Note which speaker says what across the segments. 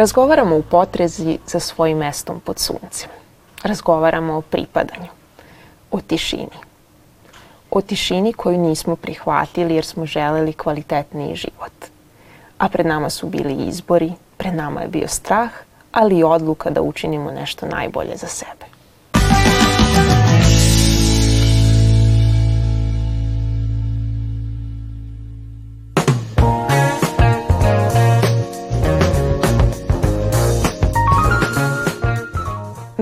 Speaker 1: Razgovaramo u potrezi za svojim mestom pod suncem. Razgovaramo o pripadanju, o tišini. O tišini koju nismo prihvatili jer smo želeli kvalitetniji život. A pred nama su bili izbori, pred nama je bio strah, ali i odluka da učinimo nešto najbolje za sebe.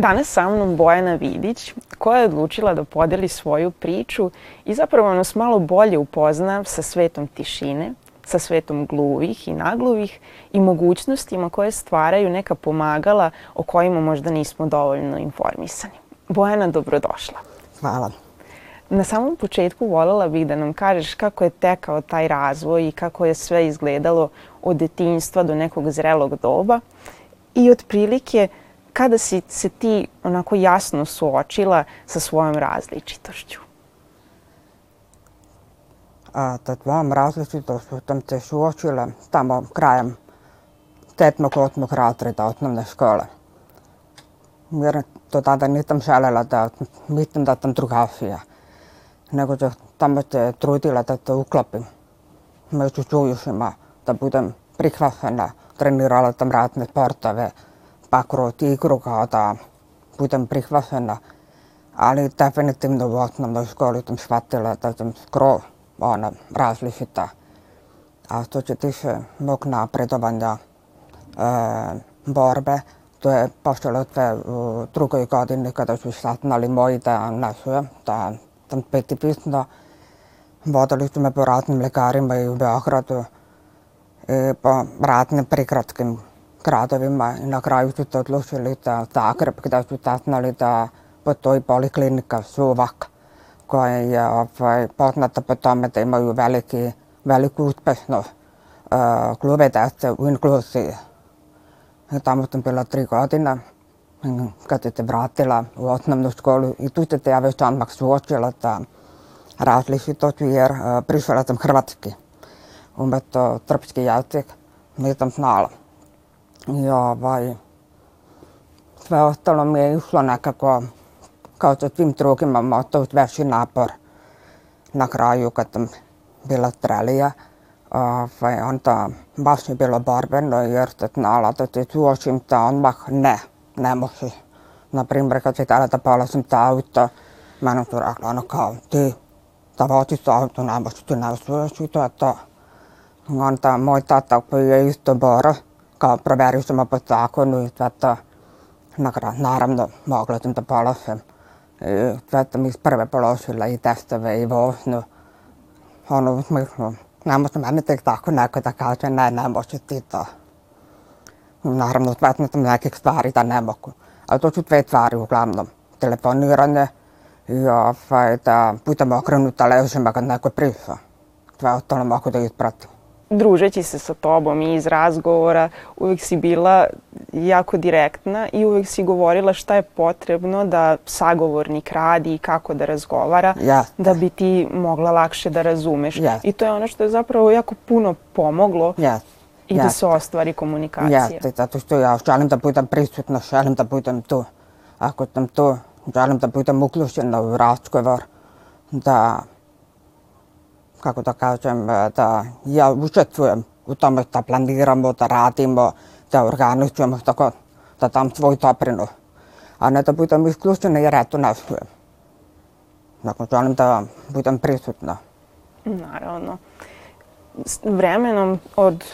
Speaker 1: Danas sa mnom Bojana Vidić, koja je odlučila da podeli svoju priču i zapravo nas malo bolje upozna sa svetom tišine, sa svetom gluvih i nagluvih i mogućnostima koje stvaraju neka pomagala o kojima možda nismo dovoljno informisani. Bojana, dobrodošla.
Speaker 2: Hvala.
Speaker 1: Na samom početku volela bih da nam kažeš kako je tekao taj razvoj i kako je sve izgledalo od detinjstva do nekog zrelog doba i otprilike prilike kada si se ti onako jasno suočila sa svojom
Speaker 2: različitošću? A, sa tvojom različitošću sam se suočila tamo krajem sedmog, osmog razreda osnovne škole. Jer do tada nisam želela da mislim da sam drugačija, nego da tamo se trudila da se uklopim među čujušima, da budem prihvaćena. Trenirala sam razne sportove, pakroty igrokata, budem prihvašena, ali definitivno osnovnoj školi sam shvatila da sam skroz ona, različita. A što se tiče mog napredovanja e, äh, borbe, to je počelo sve u äh, drugoj godini kada su saznali moji da nasujem, da sam petipisno. Vodili su me po ratnim lekarima i u Beogradu i po ratnim prikratkim gradovima i na kraju su to odlučili da Zagreb gdje su saznali da postoji poliklinika Suvak koja je ovaj, poznata po tome da imaju veliki, veliku uspešnost uh, klube dece u inkluziji. I tamo sam bila tri godina kad se vratila u osnovnu školu i tu sam se ja već odmah suočila sa različitoću jer uh, prišla sam hrvatski umesto srpski jezik nisam znala. Joo, vai... ottanut att tala med kun on kautta tim truokimman mä oon väsi naapor nakraajukat trälliä. vai antaa basni bilo barben no jörtet naalat että tuosimta on mak nä nämosi например kad sitä alata palasimta auto mä en tura klano kaunti tavoitista auto nämosi tunnaus sitä että antaa moita tappoja yhtä baras kao provjerit ćemo po zakonu i sve to. Nakra, naravno, mogla sam da položim. I sve to mi prve položila i testove i vožnju. Ono u smislu, ne može meni tek tako neko da kaže ne, ne možeš ti to. Naravno, svesna sam nekih stvari da ne mogu. Ali to su dve stvari uglavnom. Telefoniranje i ovaj, da budem okrenuta ležima kad neko prišao. Sve ostalo mogu da ispratim.
Speaker 1: družeći se sa tobom i iz razgovora, uvek si bila jako direktna i uvek si govorila šta je potrebno da sagovornik radi i kako da razgovara, ja. da bi ti mogla lakše da razumeš. Ja. I to je ono što je zapravo jako puno pomoglo ja. i ja. da se ostvari komunikacija. Jeste, zato
Speaker 2: što ja želim da budem prisutna, želim da budem tu. Ako sam tu, želim da budem uključena u razgovor, da kako da kažem, e, da ja učestvujem u tome da planiramo, da radimo, da organizujemo, tako da dam svoj doprinu. A ne da budem isključena jer ja to ne smijem. Dakle, želim da budem prisutna.
Speaker 1: Naravno. S vremenom od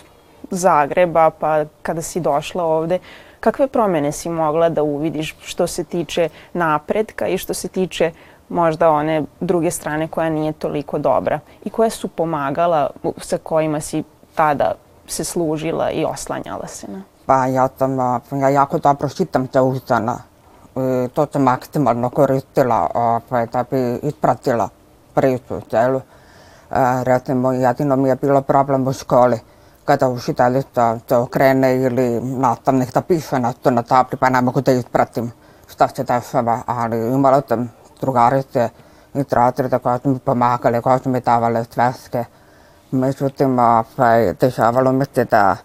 Speaker 1: Zagreba pa kada si došla ovde, kakve promene si mogla da uvidiš što se tiče napredka i što se tiče možda one druge strane koja nije toliko dobra i koja su pomagala sa kojima si tada se služila i oslanjala se na?
Speaker 2: Pa ja sam, ja jako dobro čitam te uzdana. I e, to sam maksimalno koristila ovaj, da bi ispratila priču celu. E, recimo, jedino mi je bilo problem u školi kada učiteljica se okrene ili nastavnik da piše nešto na tabli pa ne mogu da ispratim šta se dešava, ali imala sam drugarice i tratrida koja su mi pomagali, koja su mi davale sveske. Međutim, ovaj, dešavalo mi se da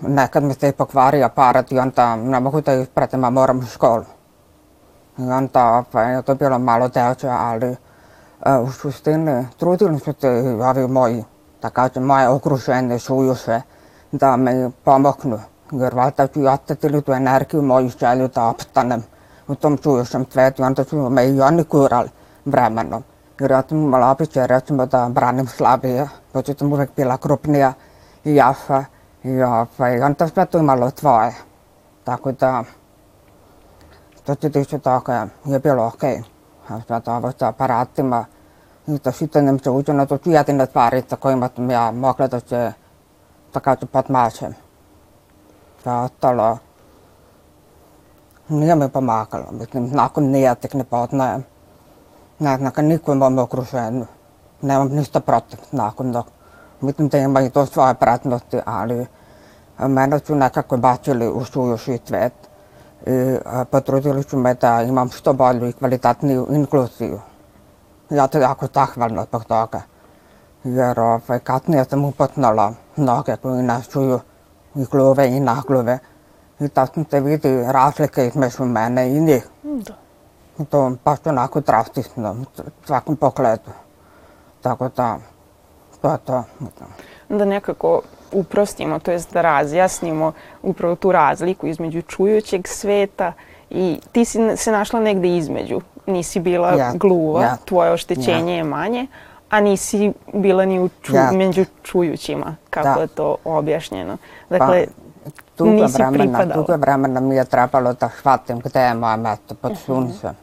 Speaker 2: nekad mi se i pokvari aparat i onda ne mogu da ispratim, a moram u školu. I onda ovaj, to je bilo malo teže, ali äh, u suštini trudili su se ovi moji, da kažem, moje okruženje, šuju se, da mi pomognu. Jer valjda ću ostati tu energiju moju želju da opstanem och de tror som tvärtom som mig Janne Kural Brämman. Jer ja tim mala opiče recimo da branim slabije, pošto sam uvek bila krupnija i jaša i ovaj, onda sve to imalo tvoje. Tako da, što se tiče toga, je bilo okej. Okay. A sad ovo sa aparatima i to šitanjem se učeno, to su jedine stvari sa kojima sam ja mogla da se, da kažu, podmašem. Sve ostalo, Nije mi pomagalo, mislim, nakon nijetek ne poznajem. Ne zna ga niko u mome okruženju. Nemam ništa protiv nakon dok. Mislim da ima i to svoje pratnosti, ali mene su nekako bacili u suju i cvet i potrudili su me da imam što bolju i kvalitetniju inkluziju. Ja to jako zahvalna zbog toga, jer ovaj, kasnije sam upoznala mnoge koji nas čuju i gluve i nagluve i tačno se vidi razlika između mene i njih.
Speaker 1: Da.
Speaker 2: I to baš onako drastično, u svakom pogledu. Tako da, to je to.
Speaker 1: Da nekako uprostimo, to jest da razjasnimo upravo tu razliku između čujućeg sveta i ti si se našla negde između. Nisi bila ja, gluva, ja, tvoje oštećenje ja. je manje, a nisi bila ni u ču, ja. među čujućima, kako da. je to objašnjeno. Pa, dakle, pa, Dugo vremena, pripadala. Dugo
Speaker 2: vremena mi je trebalo da hvatim gde je moje mesto pod suncem. Uh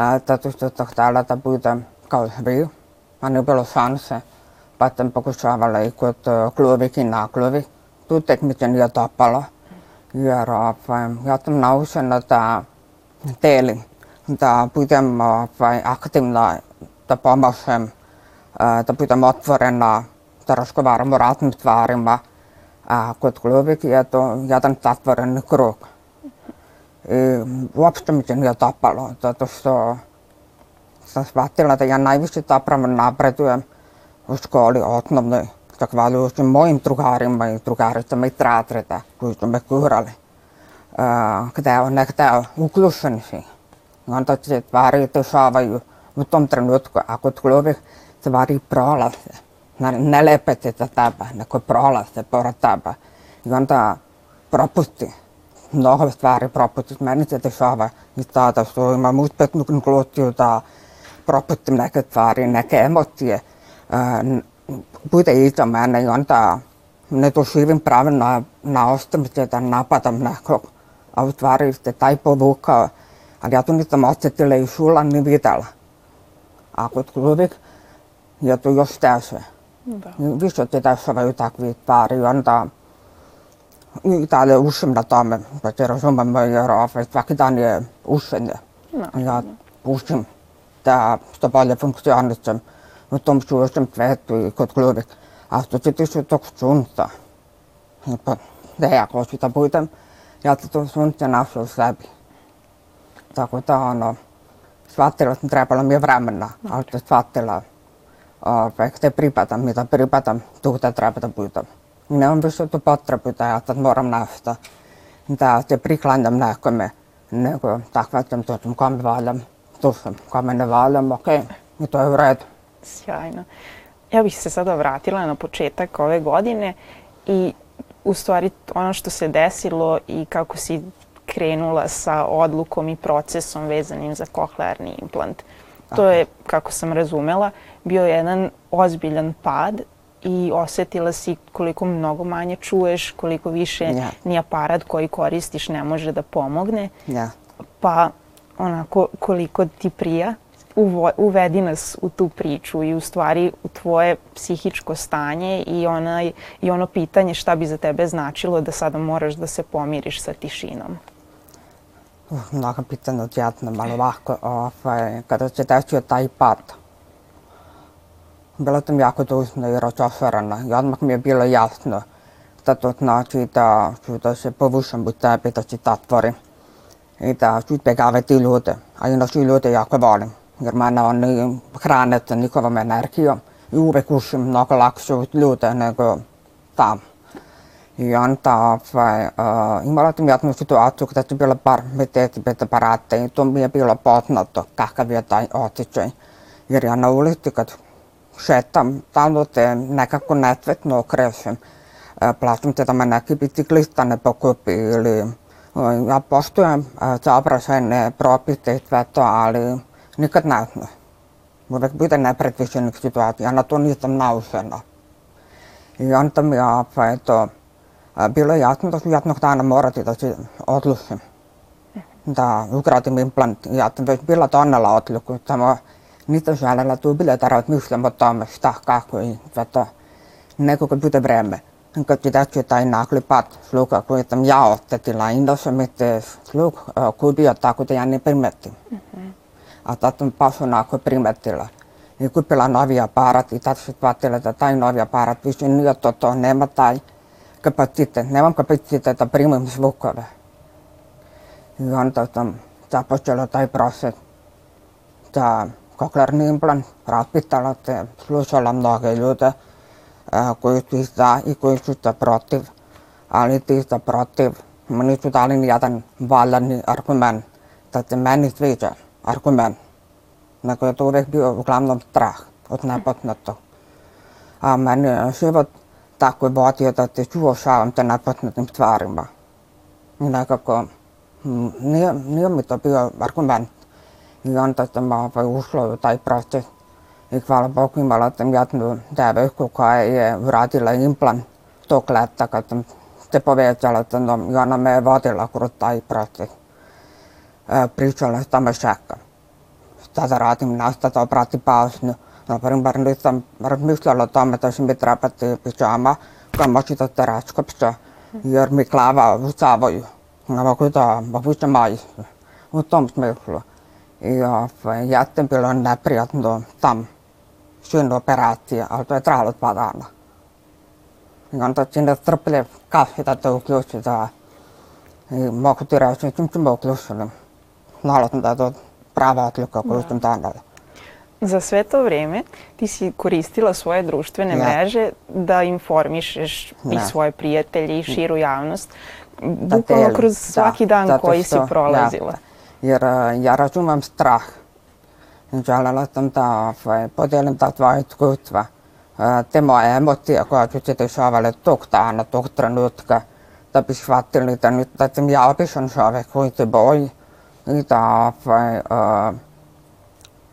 Speaker 2: A, zato što sam htjela da budem kao svi, a nije bilo šanse. Pa sam pokušavala i kod uh, klubih i na Tu tek mi se nije dopalo, jer ovaj, ja sam naučena da delim, da budem ovaj, aktivna, da pomažem, uh, da budem otvorena, da razgovaram o raznim stvarima. A kod klubike je to jedan zatvoren krug. I uopšte mi se nije dopalo, zato što sam shvatila da ja najviše zapravo napredujem u školi osnovnoj, zahvaljujući mojim drugarima i drugaricama iz razreda koji su me gurali. Uh, hteo, ne hteo, uključen si. I onda se stvari dešavaju u tom trenutku, a kod gluvih stvari prolaze. ne lepeti lepetite tebe, neko je prolaze pored tebe i onda propusti mnogo stvari propustiti. Meni se dešava i sada što imam uspetnu glutiju da propustim neke stvari, neke emocije. E, bude iza mene i onda ne doživim pravi na, na ostamce da napadam nekog. A u stvari se taj povukao, ali ja to nisam osjetila i šula ni videla. A kod klubih je to još teže. Mm. Visst pitäisi olla jotakin pari antaa Italia useimmat taamme, että jos on meidän raafet, vaikka tänne usein. Ja usein tämä paljon funktionaalista, mutta on suosittu vähetty kotkluudet. Ahto tietysti toki suunta. Tehdä kohdista puita ja tuon suuntaan asuus läpi. Tämä on, no, että vaatteilla on träpällä mie vrämmänä, ahto vaatteilla. te pripadam, mida pripadam, tuota trebate pyytää. Minä on pystytty patra ja että moram näystä. Mitä te priklandam näkömme, niin kuin takvättöm tuotum kamivaalem, tuotum kamenevaalem, okei, i to je u
Speaker 1: Sjajno. Ja bih se sada vratila na početak ove godine i u stvari ono što se desilo i kako si krenula sa odlukom i procesom vezanim za koklearni implant. To je, kako sam razumela, bio jedan ozbiljan pad i osetila si koliko mnogo manje čuješ, koliko više ja. ni aparat koji koristiš ne može da pomogne.
Speaker 2: Ja.
Speaker 1: Pa onako koliko ti prija, uvo, uvedi nas u tu priču i u stvari u tvoje psihičko stanje i, onaj, i ono pitanje šta bi za tebe značilo da sada moraš da se pomiriš sa tišinom.
Speaker 2: Uh, mnogo pitanja odjedno, malo ovako, ovaj, kada se desio taj pad, Bilo tam jako tužno i razočarana i odmah mi je bilo jasno da to znači da ću da se povušam u tebi, da se zatvorim i da ću izbjegavati ljude. A inače ljude jako volim jer mene oni hrane sa njihovom energijom i uvek ušim mnogo lakše od ljude nego sam. I onda ovaj, e, uh, imala sam jednu situaciju kada su bila par meseci bez aparata i to mi je bilo poznato kakav je taj osjećaj. Jer ja na ulici kad šetam tamo te nekako netvetno okrećem. Platim te da me neki biciklista ne pokupi ili no, ja poštujem saobraćajne e, propite i sve to, ali nikad ne zna. No. Uvijek bude nepredviđenih situacija, ja na to nisam naučena. I onda mi je, pa eto, e, bilo je jasno mhm. da ću jednog dana morati da se odlušim da ugradim implant. Ja sam već bila donela odluku, samo mitosala tuleb ületäravalt mõtlema Toomast tahka, kui vaata nagu ka püüda preemia. Enkä pidä jotain naklipat sluka, kun että jaotteti laindossa, mitä eh, sluk kudiottaa, kun jänni primetti. Mhm. Atatun pasunaa kuin primettillä. Niin kun pelaa novia paarat, itatsit vaattelet tai novia paarat, pysyn nyt jo tuohon nämä tai kapatitte, nämä kapatitte, että primimis lukkave. Ja on tuota, tapostelu tai prosessi. Tämä Кокляний імплант, рапітала це слушала многі люди, які ти за і які ти проти, але ти за проти. Мені туди jedan valani argument, da ti meni sviđa argument, nego je to uvijek bio uglavnom strah od nepoznatog. A meni je život tako vodio da ti suočavam te nepoznatim stvarima. I nekako nije, nije mi to bio argument gigantotema niin v ušlo taj proces. I hvala Bogu imala tam jednu devojku koja je uradila implant tog leta kad sam se povezala sa njom i ona me je vodila kroz taj proces. E, pričala šta me čeka. Šta da radim, na šta da obratim pažnju. Na primer nisam razmišljala o tome da će mi trebati pižama koja može da se raskopče jer mi glava usavaju. Ne mogu da obučem majsnu. U tom smislu. I ovaj, jeste bilo neprijatno tam čin operacije, ali to je trajalo dva dana. I onda si nestrpljiv kafi da te uključi da i mogu ti reći, nisam se uključili. Znala sam da je to prava odluka koju sam donala.
Speaker 1: Za sve to vreme ti si koristila svoje društvene ne. mreže da informišeš ne. i svoje prijatelje i širu javnost. Da bukvalno kroz da, svaki da, dan koji si prolazila.
Speaker 2: Da. jer ja računam strah. Znači, ali latam da podijelim takva iskustva. Te moje emocije koja su se dešavale tog dana, tog trenutka, da bi shvatili da, ni, da sam ja običan čovjek koji se boji i da ovaj, uh,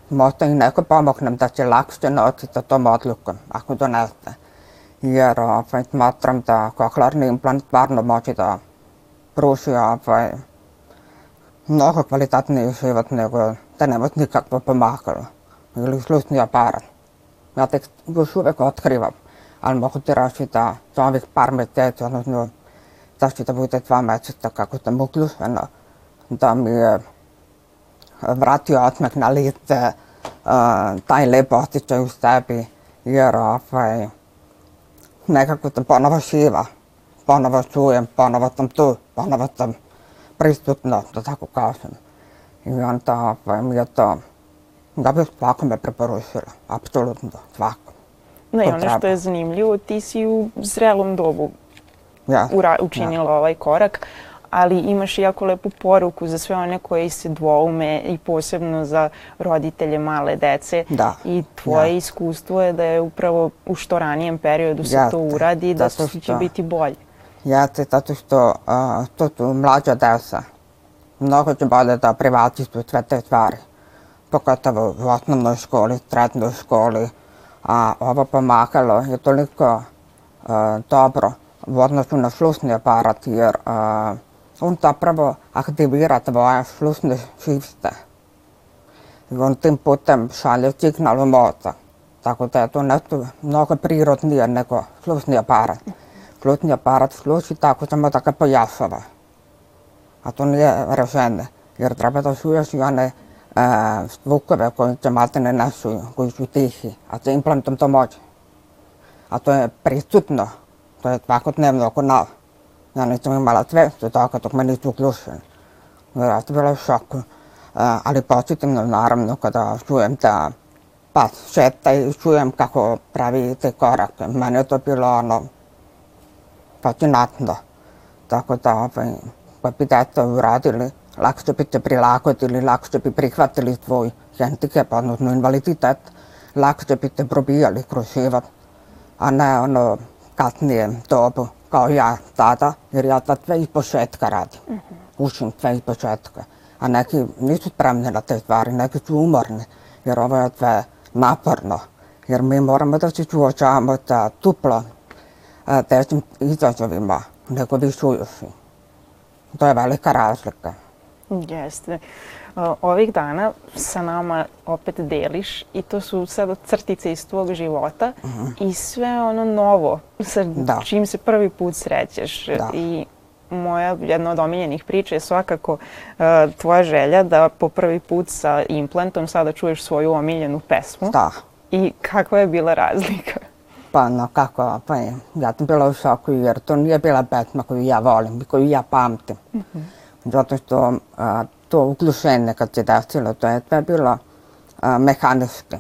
Speaker 2: možda i neko pomognem da će lakše nositi sa tom odlukom, ako to ne zna. Jer ovaj, smatram da koklarni implant stvarno može da pruži ovaj, много квалитатные живот nagu tänavat nikad pomaakana. Meil oli just ja paaran. Noh, Mä teeks suureko otkrivam. Alma kun terasita, tuon parmet teet, on no, tästä sitä puhutet vaan mätsyttäkään, kun tämä muklus on tämä ratioatmekna liittää tai lepohtitsa just läpi hieroa vai näkä kuten panava siiva, panava suujen, panava tam tuu, panava tam prisutno, da tako kažem. I onda pa, mi je to, da bi me preporučila, apsolutno, svakome.
Speaker 1: Ne, ono treba. što je zanimljivo, ti si u zrelom dobu ja, ura, učinila ja. ovaj korak, ali imaš jako lepu poruku za sve one koji se dvoume i posebno za roditelje male dece. Da. I tvoje ja. iskustvo je da je upravo u što ranijem periodu se ja, to uradi, da,
Speaker 2: da
Speaker 1: će biti bolje.
Speaker 2: jeste ja zato što uh, to su mlađa desa. Mnogo će bolje da privati su sve te stvari. Pogotovo u osnovnoj školi, srednjoj školi. A ovo pomakalo je toliko uh, dobro u odnosu na šlusni aparat, jer uh, on zapravo aktivira tvoje šlusne šivste. I on tim putem šalje signal u moca. Tako da je to nešto mnogo prirodnije nego šlusni aparat. плотний aparat sluči, tako samo така поясова. А то не є решене. Jer треба да чуєш я не звукове, коли ти мати не несу, коли ти тихі, а це імплантом то може. А то є присутно, то є свакотневно канал. Я не цим sve свесту, tako dok me nisu uključili. Ja sam bila u šoku. E, ali pozitivno, naravno, kada čujem da pa šeta i čujem kako pravi te korake. Mene je to bilo ono, patnju naknadno. Tako da, ovaj, pa bi deca uradili, lakše bi se prilagodili, lakše bi prihvatili tvoj hendikep, odnosno invaliditet, lakše bi se probijali kroz život, a ne ono kasnije dobu, kao ja sada, jer ja sad sve iz početka radim. Mm -hmm. Učim sve iz početka. A neki nisu spremni na te stvari, neki su umorni, jer ovo je sve naporno. Jer mi moramo da se čuočavamo sa duplo većim izazovima nego višujuši. To je velika razlika.
Speaker 1: Jeste. Ovih dana sa nama opet deliš i to su sad crtice iz tvog života mm -hmm. i sve ono novo sa da. čim se prvi put srećeš. Da. I moja jedna od omiljenih priča je svakako uh, tvoja želja da po prvi put sa implantom sada čuješ svoju omiljenu pesmu.
Speaker 2: Da.
Speaker 1: I kakva je bila razlika?
Speaker 2: panna kako, pa je, zatim bilo u šoku jer to nije bila pesma koju ja volim i koju ja pamtim. Mm -hmm. Zato što a, to uglušenje kad se desilo, to je sve bilo a, mehanički.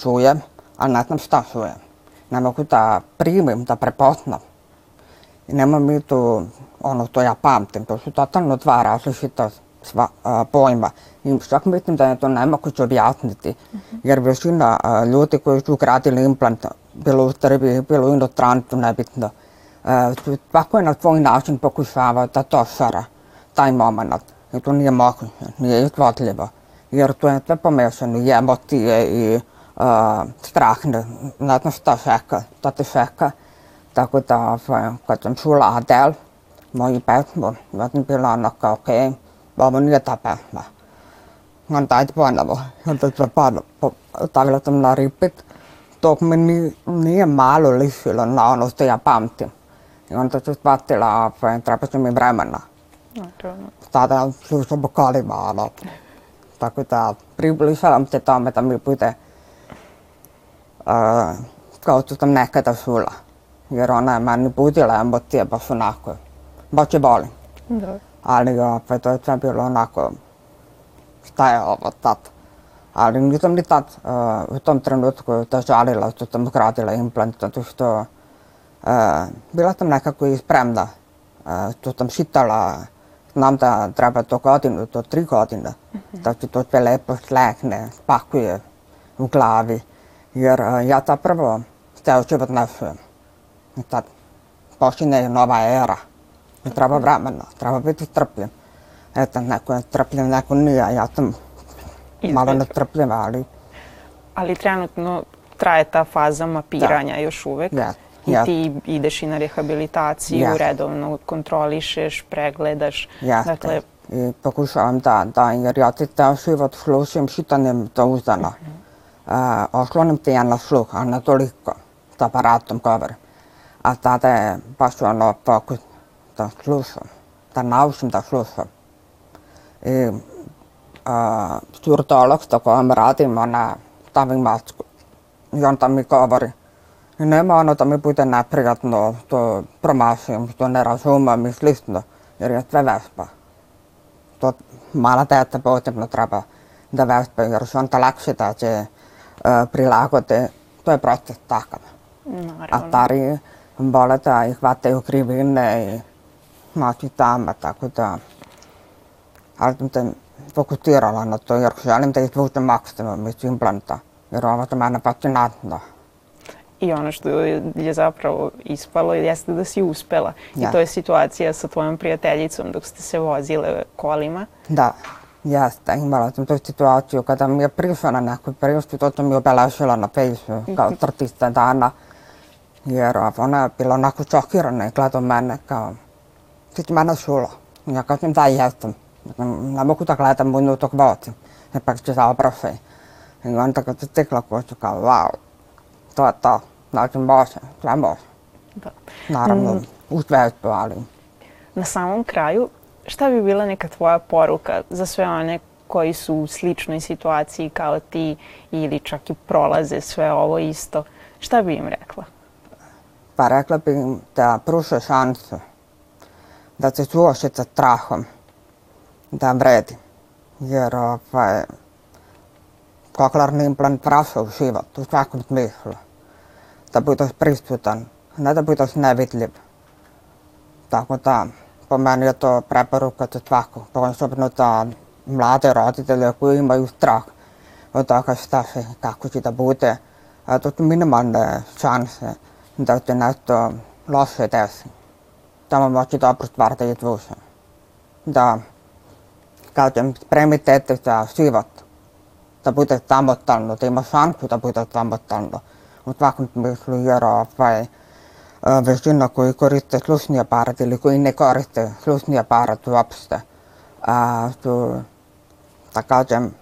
Speaker 2: Šujem, a ne znam šta šujem. Ne mogu da primim, da prepoznam. I nema mi tu ono što ja pamtim, to su totalno dva različita sva, a, pojma. Stockenbitten da to najmako čorjatni ti, jer većina ljudi koji su gradili implant, bilo u Srbiji, bilo u inostranstvu, nebitno, svako je na svoj način pokušavao da to sara, taj moment. I to nije moguće, nije izvodljivo, jer tu je sve pomešano i emocije i uh, strah, ne znam šta čeka, šta te čeka. Tako da, ovaj, kad sam čula Adele, moju pesmu, ja sam bila onako, okej, okay, ovo nije ta pesma. ngăn tay thì bạn là bỏ ngăn tay thì bạn là bỏ tay là tâm là ripet tok men ni ni ja malo li sillä na on osta ja pamtti ngăn tay thì bạn là phải trap cho mình brämmen là ta ta suus on bokali maalo ta kun ta pribli salam te ta me ta mi pute kautta tam näkätä sulla ja rona mä ni putilla en botti ja passu nakko botsi bali Alga, veto, että lämpi olla nakko taevavad ali nüüd on lihtsalt ütleme, težavile, ütleme kraadile implantat ühte piletame nekako spremna, ütleme sitala, nam ta treba to godinu, to tri godine, da mhm. ti to sve e lepo slehne, pakuje v glavi, jer ja ta prvo se život našujem. Tad počine nova era, treba vremena, treba biti strpljen. eto, neko je trpljiv, neko nije, ja sam Između. malo
Speaker 1: netrpljiva,
Speaker 2: ali...
Speaker 1: Ali trenutno traje ta faza mapiranja da. još uvek. Ja. I ti ideš i na rehabilitaciju, ja. redovno kontrolišeš, pregledaš.
Speaker 2: Jeste. Dakle, I pokušavam da, da, jer ja ti taj život slušim, šitanem do uzdana. Mhm. Uh -huh. uh, oslonim ti ja na sluh, a na toliko, s aparatom govorim. A tada je baš ono pokus da slušam, da naučim da slušam. Ehm, styrta alekstoko amratimoina tavimmatsku kaavari. Niin Ne maano tami puiten näprijat no to promasim to nera summa mis listno järjest väväspa. To maala täyttä pohtimno trapa da väväspa jos on että se prilakote to process takana. Atari krivinne, ja mä oon sitä mati kun kuta. Altem fokusirala na to, jer želim da izvučem maksimum iz implanta, jer ovo za mene fascinantno.
Speaker 1: I ono što je zapravo ispalo jeste da si uspela. Yes. I to je situacija sa tvojom prijateljicom dok ste se vozile kolima.
Speaker 2: Da, jeste. Imala sam tu situaciju kada mi je prišla na neku prišću, to sam mi obelašila na Facebooku mhm. kao crtica dana. Jer ona je bila onako šokirana i gledao mene kao, ti ti mene šula. Ja kažem da jesam nabokuta laitan mun nuutok vaati. Ja pakti saa profi. Niin antako se wow. kuostukaan vau. Tuota, nautin bosa, sam bosa. Naravno, uz vežbu,
Speaker 1: Na samom kraju, šta bi bila neka tvoja poruka za sve one koji su u sličnoj situaciji kao ti ili čak i prolaze sve ovo isto? Šta bi im rekla?
Speaker 2: Pa rekla bi im da pruše šansu, da se suoše sa strahom, Добре, jer ovaj, kaklarni implant vraća u život, u svakom smislu. Da budeš prisutan, ne da budeš nevidljiv. Tako da, po meni je to preporuka za svakog, posebno za mlade roditelje koji imaju strah od toga šta se, kako će da bude. A to su minimalne šanse da se nešto loše desi. Tamo moći dobru stvar da izvuče. Da käytän premiteettistä sivot. Ta puhutaan tammottanut, ei mä saanut sitä puhutaan tammottanut. Mutta vaikka nyt myös lyöroa vai Virginia, kui koriste slusnia paarat, eli kui ne koriste slusnia paarat vapsta. Ta käytän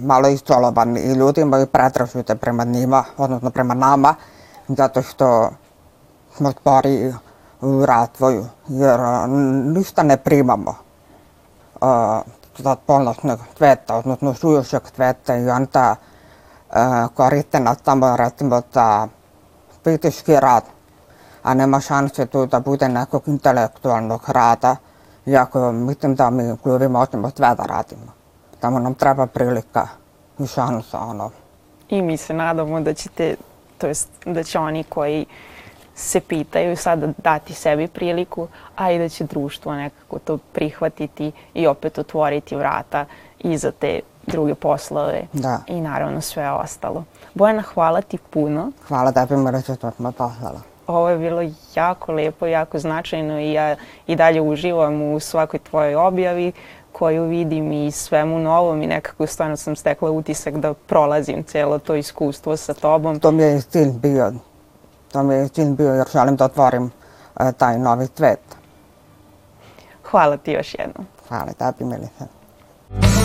Speaker 2: mä olin istolovan niin iluutin, mä olin päätrasyyteen prema niima, odnutno prema naama, mitä tuosta mut pari urat voi, ja nyhtäne primamo. polnosnog cveta, odnosno sujušeg cveta i onda korištena samo recimo za politički rad, a nema šanse tu da bude nekog intelektualnog rada, iako mislim da mi ljudi možemo sve da radimo. Samo nam treba prilika i šansa. Ono.
Speaker 1: I mi se nadamo da ćete, to jest da će oni koji se pitaju sada dati sebi priliku, a i da će društvo nekako to prihvatiti i opet otvoriti vrata i za te druge poslove da. i naravno sve ostalo. Bojana, hvala ti puno.
Speaker 2: Hvala tebi, da Mrća, to me poslala.
Speaker 1: Pa Ovo je bilo jako lepo, jako značajno i ja i dalje uživam u svakoj tvojoj objavi koju vidim i svemu novom i nekako stvarno sam stekla utisak da prolazim celo to iskustvo sa tobom.
Speaker 2: To mi je stil bio To mi je cilj bio jer želim da otvorim e, taj novi cvet.
Speaker 1: Hvala ti još jednom.
Speaker 2: Hvala tebi, Melisa.